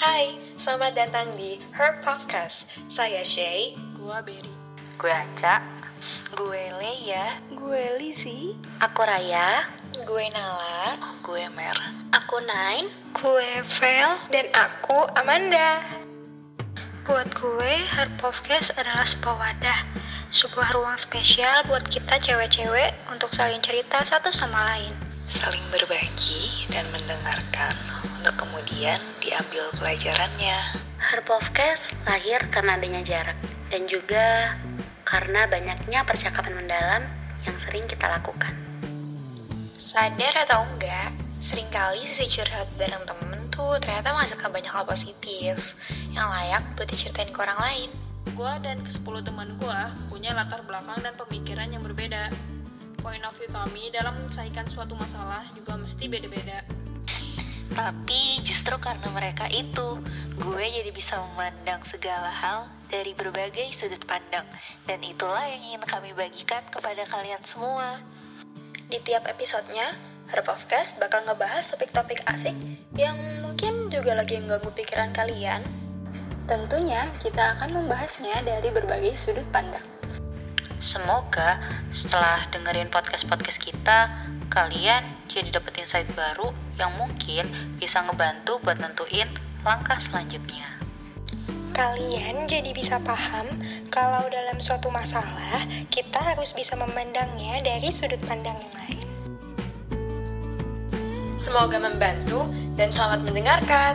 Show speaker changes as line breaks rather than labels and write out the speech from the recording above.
Hai, selamat datang di Her Podcast. Saya Shay.
Gua Berry.
Gue Aca.
Gue Leia.
Gue Lizzie.
Aku Raya.
Gue Nala.
Gue Mer.
Aku Nine.
Gue Vel. Dan aku Amanda.
Buat gue, Her Podcast adalah sebuah wadah. Sebuah ruang spesial buat kita cewek-cewek untuk saling cerita satu sama lain.
Saling berbagi dan mendengarkan untuk kemudian diambil pelajarannya.
Her Podcast lahir karena adanya jarak dan juga karena banyaknya percakapan mendalam yang sering kita lakukan.
Sadar atau enggak, sering kali sisi curhat bareng temen tuh ternyata menghasilkan banyak hal positif yang layak buat diceritain ke orang lain.
Gua dan ke-10 teman gua punya latar belakang dan pemikiran yang berbeda. Point of view kami dalam menyelesaikan suatu masalah juga mesti beda-beda.
Tapi justru karena mereka itu, gue jadi bisa memandang segala hal dari berbagai sudut pandang. Dan itulah yang ingin kami bagikan kepada kalian semua.
Di tiap episodenya, Her Podcast bakal ngebahas topik-topik asik yang mungkin juga lagi mengganggu pikiran kalian. Tentunya kita akan membahasnya dari berbagai sudut pandang.
Semoga setelah dengerin podcast-podcast kita, kalian jadi dapet insight baru yang mungkin bisa ngebantu buat nentuin langkah selanjutnya.
Kalian jadi bisa paham kalau dalam suatu masalah kita harus bisa memandangnya dari sudut pandang yang lain.
Semoga membantu dan selamat mendengarkan.